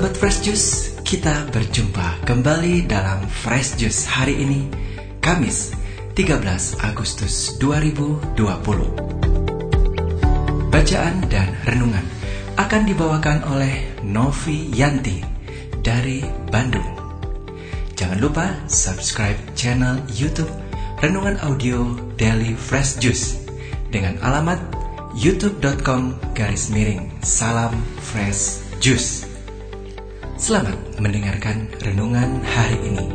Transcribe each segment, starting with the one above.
Sahabat Fresh Juice, kita berjumpa kembali dalam Fresh Juice hari ini, Kamis 13 Agustus 2020. Bacaan dan renungan akan dibawakan oleh Novi Yanti dari Bandung. Jangan lupa subscribe channel YouTube Renungan Audio Daily Fresh Juice dengan alamat youtube.com garis miring salam fresh juice. Selamat mendengarkan renungan hari ini.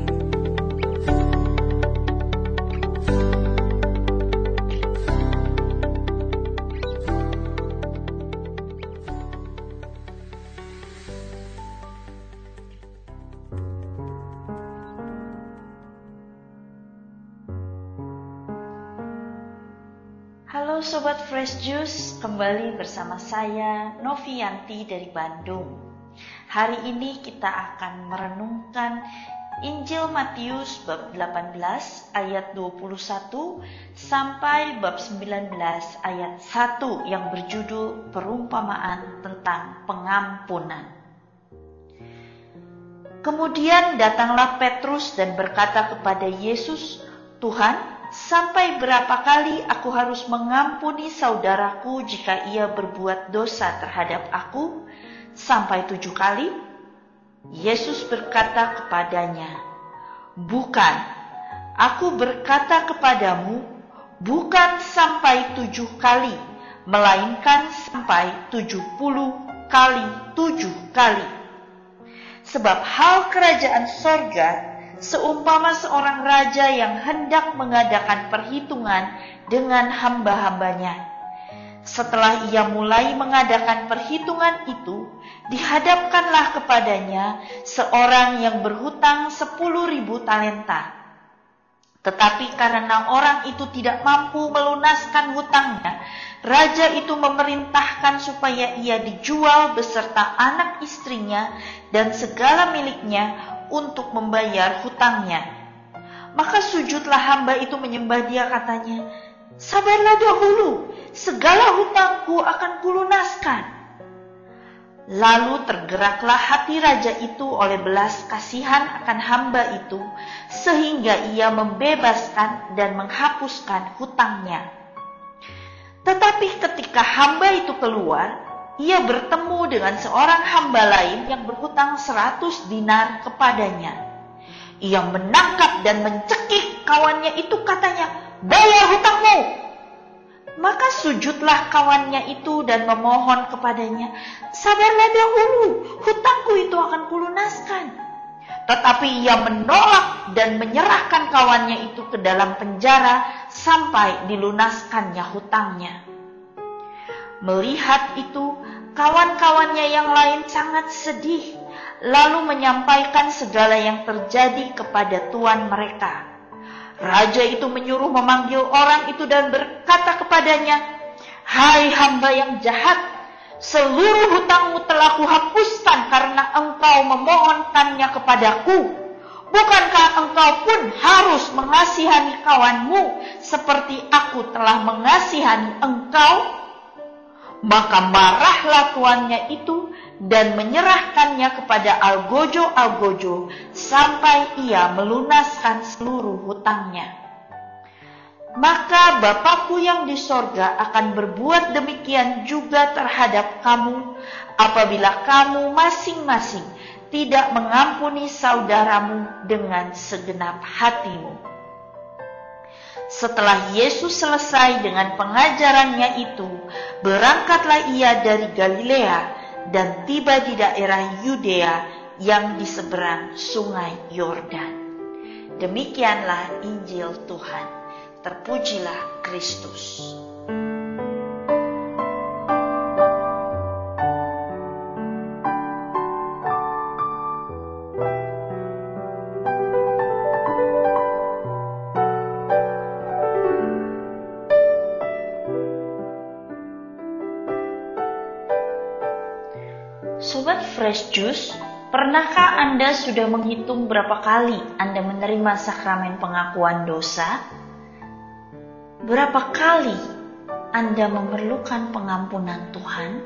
Halo Sobat Fresh Juice, kembali bersama saya Novianti dari Bandung. Hari ini kita akan merenungkan Injil Matius bab 18 ayat 21 sampai bab 19 ayat 1 yang berjudul perumpamaan tentang pengampunan. Kemudian datanglah Petrus dan berkata kepada Yesus, "Tuhan, sampai berapa kali aku harus mengampuni saudaraku jika ia berbuat dosa terhadap aku? Sampai tujuh kali? Yesus berkata kepadanya, Bukan, aku berkata kepadamu, bukan sampai tujuh kali, melainkan sampai tujuh puluh kali tujuh kali. Sebab hal kerajaan sorga seumpama seorang raja yang hendak mengadakan perhitungan dengan hamba-hambanya. Setelah ia mulai mengadakan perhitungan itu, dihadapkanlah kepadanya seorang yang berhutang sepuluh ribu talenta. Tetapi karena orang itu tidak mampu melunaskan hutangnya, raja itu memerintahkan supaya ia dijual beserta anak istrinya dan segala miliknya untuk membayar hutangnya. Maka sujudlah hamba itu menyembah dia katanya, Sabarlah dahulu, segala hutangku akan kulunaskan. Lalu tergeraklah hati raja itu oleh belas kasihan akan hamba itu, sehingga ia membebaskan dan menghapuskan hutangnya. Tetapi ketika hamba itu keluar, ia bertemu dengan seorang hamba lain yang berhutang seratus dinar kepadanya. Ia menangkap dan mencekik kawannya itu katanya, bayar hutangmu. Maka sujudlah kawannya itu dan memohon kepadanya, sabarlah dahulu, hutangku itu akan kulunaskan. Tetapi ia menolak dan menyerahkan kawannya itu ke dalam penjara sampai dilunaskannya hutangnya. Melihat itu, kawan-kawannya yang lain sangat sedih, lalu menyampaikan segala yang terjadi kepada tuan mereka. Raja itu menyuruh memanggil orang itu dan berkata kepadanya, "Hai hamba yang jahat, seluruh hutangmu telah kuhapuskan karena engkau memohonkannya kepadaku. Bukankah engkau pun harus mengasihani kawanmu seperti aku telah mengasihani engkau?" Maka marahlah tuannya itu dan menyerahkannya kepada Algojo-Algojo sampai ia melunaskan seluruh hutangnya. Maka Bapakku yang di sorga akan berbuat demikian juga terhadap kamu apabila kamu masing-masing tidak mengampuni saudaramu dengan segenap hatimu. Setelah Yesus selesai dengan pengajarannya itu, berangkatlah ia dari Galilea dan tiba di daerah Yudea yang di seberang sungai Yordan. Demikianlah Injil Tuhan. Terpujilah Kristus. Fresh Juice, pernahkah Anda sudah menghitung berapa kali Anda menerima sakramen pengakuan dosa? Berapa kali Anda memerlukan pengampunan Tuhan?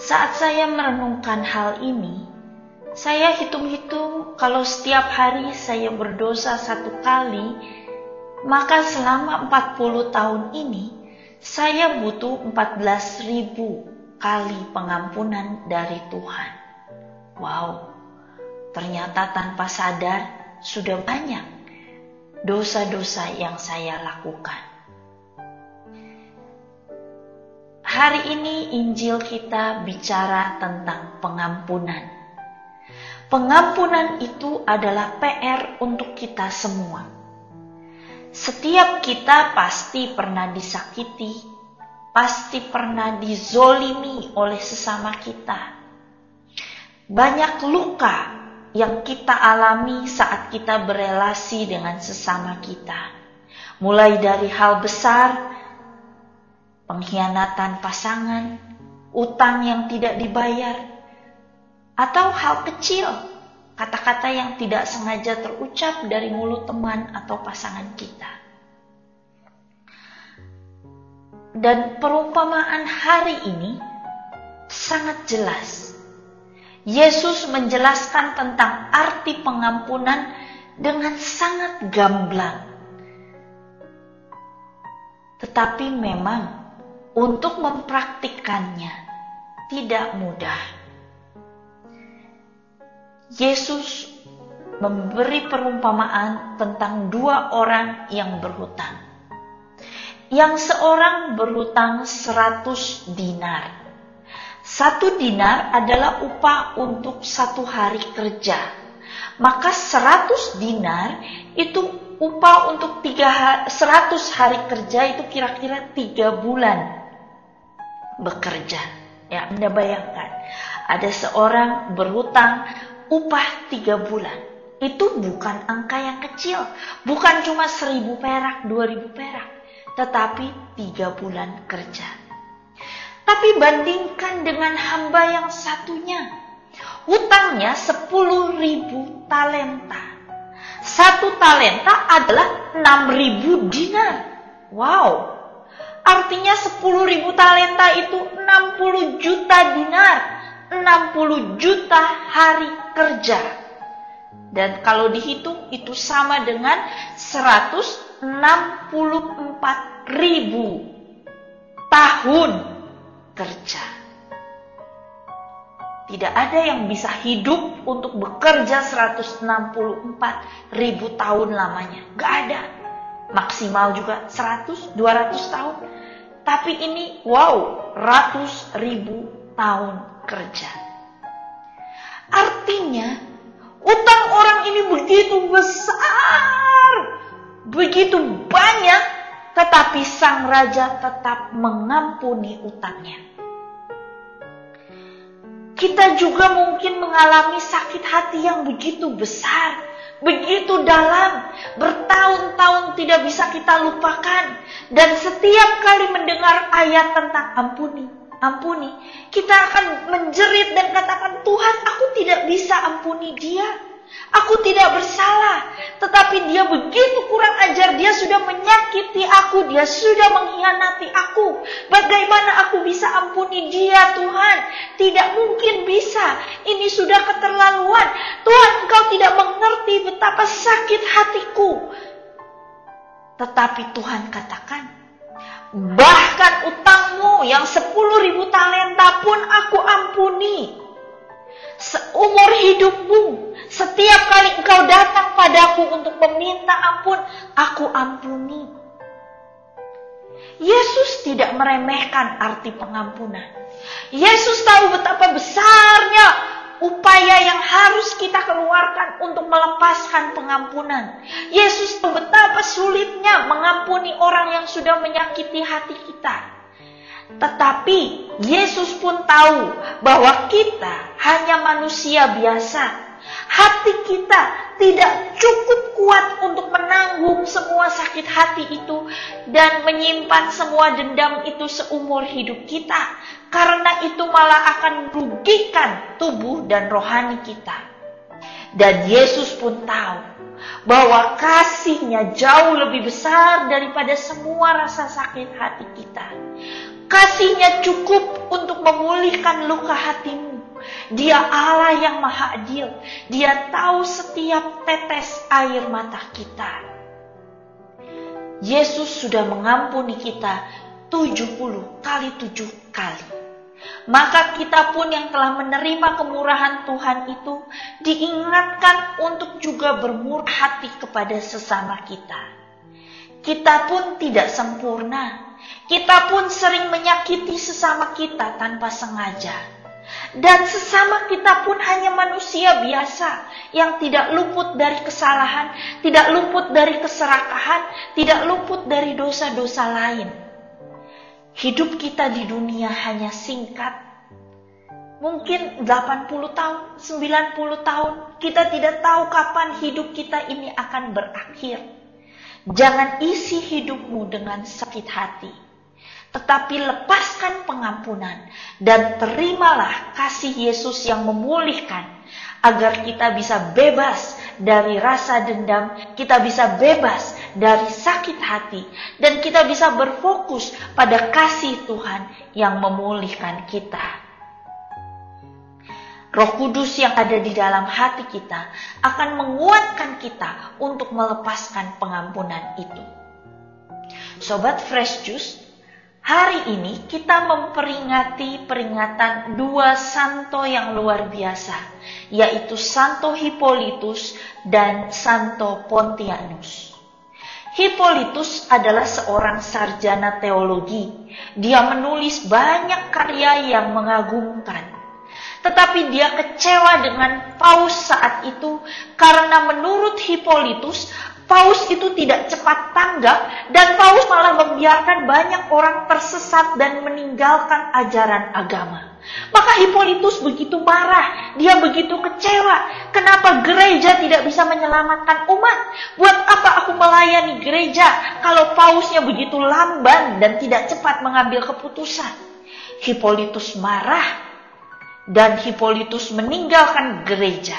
Saat saya merenungkan hal ini, saya hitung-hitung kalau setiap hari saya berdosa satu kali, maka selama 40 tahun ini saya butuh 14.000 kali pengampunan dari Tuhan. Wow, ternyata tanpa sadar sudah banyak dosa-dosa yang saya lakukan. Hari ini Injil kita bicara tentang pengampunan. Pengampunan itu adalah PR untuk kita semua. Setiap kita pasti pernah disakiti, pasti pernah dizolimi oleh sesama kita. Banyak luka yang kita alami saat kita berelasi dengan sesama kita. Mulai dari hal besar pengkhianatan pasangan, utang yang tidak dibayar, atau hal kecil, kata-kata yang tidak sengaja terucap dari mulut teman atau pasangan kita. Dan perumpamaan hari ini sangat jelas. Yesus menjelaskan tentang arti pengampunan dengan sangat gamblang. Tetapi memang untuk mempraktikkannya tidak mudah. Yesus memberi perumpamaan tentang dua orang yang berhutang. Yang seorang berhutang 100 dinar. Satu dinar adalah upah untuk satu hari kerja. Maka 100 dinar itu upah untuk tiga, 100 hari kerja itu kira-kira tiga bulan bekerja. Ya, Anda bayangkan, ada seorang berhutang upah tiga bulan. Itu bukan angka yang kecil, bukan cuma seribu perak, dua ribu perak, tetapi tiga bulan kerja. Tapi bandingkan dengan hamba yang satunya, hutangnya sepuluh ribu talenta. Satu talenta adalah enam ribu dinar. Wow, Artinya 10 ribu talenta itu 60 juta dinar. 60 juta hari kerja. Dan kalau dihitung itu sama dengan 164 ribu tahun kerja. Tidak ada yang bisa hidup untuk bekerja 164 ribu tahun lamanya. Gak ada maksimal juga 100, 200 tahun. Tapi ini wow, ratus ribu tahun kerja. Artinya, utang orang ini begitu besar, begitu banyak, tetapi sang raja tetap mengampuni utangnya. Kita juga mungkin mengalami sakit hati yang begitu besar, begitu dalam, bertahun-tahun tidak bisa kita lupakan. Dan setiap kali mendengar ayat tentang ampuni, ampuni, kita akan menjerit dan katakan, Tuhan aku tidak bisa ampuni dia. Aku tidak bersalah, tetapi dia begitu kurang ajar. Dia sudah menyakiti aku, dia sudah mengkhianati aku. Bagaimana aku bisa ampuni dia, Tuhan? Tidak mungkin bisa. Ini sudah keterlaluan. Tuhan, Engkau tidak mengerti betapa sakit hatiku. Tetapi Tuhan katakan, bahkan utangmu yang sepuluh ribu talenta pun aku ampuni seumur hidupmu, setiap kali engkau datang padaku untuk meminta ampun, aku ampuni. Yesus tidak meremehkan arti pengampunan. Yesus tahu betapa besarnya upaya yang harus kita keluarkan untuk melepaskan pengampunan. Yesus tahu betapa sulitnya mengampuni orang yang sudah menyakiti hati kita. Tetapi Yesus pun tahu bahwa kita hanya manusia biasa. Hati kita tidak cukup kuat untuk menanggung semua sakit hati itu dan menyimpan semua dendam itu seumur hidup kita. Karena itu malah akan merugikan tubuh dan rohani kita. Dan Yesus pun tahu bahwa kasihnya jauh lebih besar daripada semua rasa sakit hati kita. Kasihnya cukup untuk memulihkan luka hatimu. Dia Allah yang maha adil. Dia tahu setiap tetes air mata kita. Yesus sudah mengampuni kita 70 kali 7 kali. Maka kita pun yang telah menerima kemurahan Tuhan itu diingatkan untuk juga bermurah hati kepada sesama kita. Kita pun tidak sempurna. Kita pun sering menyakiti sesama kita tanpa sengaja. Dan sesama kita pun hanya manusia biasa yang tidak luput dari kesalahan, tidak luput dari keserakahan, tidak luput dari dosa-dosa lain. Hidup kita di dunia hanya singkat. Mungkin 80 tahun, 90 tahun, kita tidak tahu kapan hidup kita ini akan berakhir. Jangan isi hidupmu dengan sakit hati tetapi lepaskan pengampunan dan terimalah kasih Yesus yang memulihkan agar kita bisa bebas dari rasa dendam, kita bisa bebas dari sakit hati dan kita bisa berfokus pada kasih Tuhan yang memulihkan kita. Roh Kudus yang ada di dalam hati kita akan menguatkan kita untuk melepaskan pengampunan itu. Sobat Fresh Juice, Hari ini kita memperingati peringatan dua santo yang luar biasa, yaitu Santo Hippolytus dan Santo Pontianus. Hippolytus adalah seorang sarjana teologi. Dia menulis banyak karya yang mengagumkan. Tetapi dia kecewa dengan Paus saat itu karena menurut Hippolytus Paus itu tidak cepat tanggap dan Paus malah membiarkan banyak orang tersesat dan meninggalkan ajaran agama. Maka Hippolytus begitu marah, dia begitu kecewa. Kenapa gereja tidak bisa menyelamatkan umat? Buat apa aku melayani gereja kalau pausnya begitu lamban dan tidak cepat mengambil keputusan? Hippolytus marah dan Hippolytus meninggalkan gereja.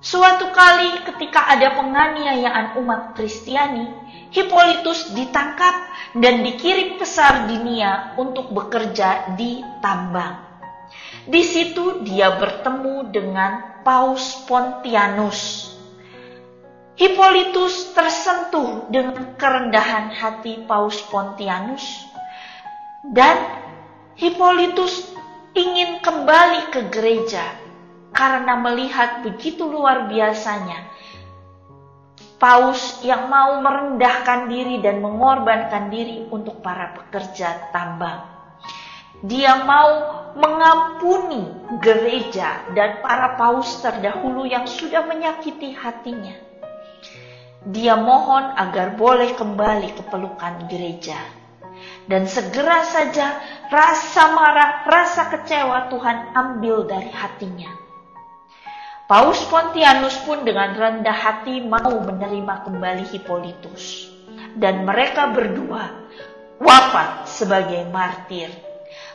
Suatu kali ketika ada penganiayaan umat Kristiani, Hippolytus ditangkap dan dikirim ke Sardinia untuk bekerja di tambang. Di situ dia bertemu dengan Paus Pontianus. Hippolytus tersentuh dengan kerendahan hati Paus Pontianus dan Hippolytus ingin kembali ke gereja karena melihat begitu luar biasanya Paus yang mau merendahkan diri dan mengorbankan diri untuk para pekerja tambang. Dia mau mengampuni gereja dan para paus terdahulu yang sudah menyakiti hatinya. Dia mohon agar boleh kembali ke pelukan gereja. Dan segera saja rasa marah, rasa kecewa Tuhan ambil dari hatinya Paus Pontianus pun dengan rendah hati mau menerima kembali Hippolytus. Dan mereka berdua wafat sebagai martir.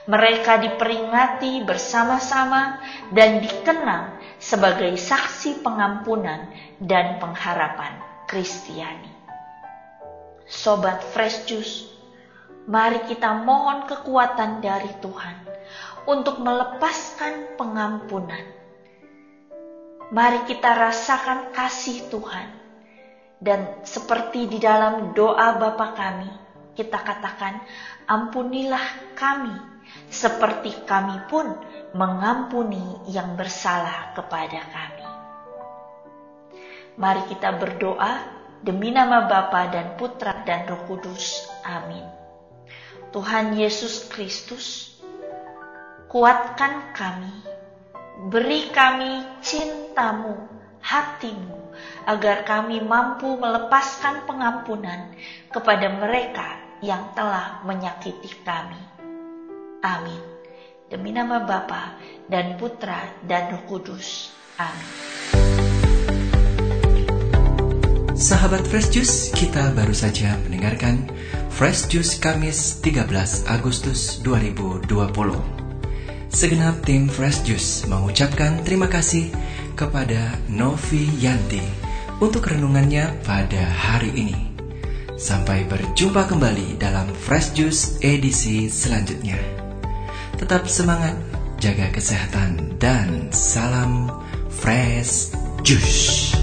Mereka diperingati bersama-sama dan dikenang sebagai saksi pengampunan dan pengharapan Kristiani. Sobat Fresh Juice, mari kita mohon kekuatan dari Tuhan untuk melepaskan pengampunan Mari kita rasakan kasih Tuhan. Dan seperti di dalam doa Bapa kami, kita katakan, ampunilah kami, seperti kami pun mengampuni yang bersalah kepada kami. Mari kita berdoa demi nama Bapa dan Putra dan Roh Kudus. Amin. Tuhan Yesus Kristus, kuatkan kami Beri kami cintamu, hatimu, agar kami mampu melepaskan pengampunan kepada mereka yang telah menyakiti kami. Amin. Demi nama Bapa dan Putra dan Roh Kudus. Amin. Sahabat Fresh Juice, kita baru saja mendengarkan Fresh Juice Kamis 13 Agustus 2020. Segenap tim Fresh Juice mengucapkan terima kasih kepada Novi Yanti untuk renungannya pada hari ini. Sampai berjumpa kembali dalam Fresh Juice edisi selanjutnya. Tetap semangat, jaga kesehatan, dan salam Fresh Juice.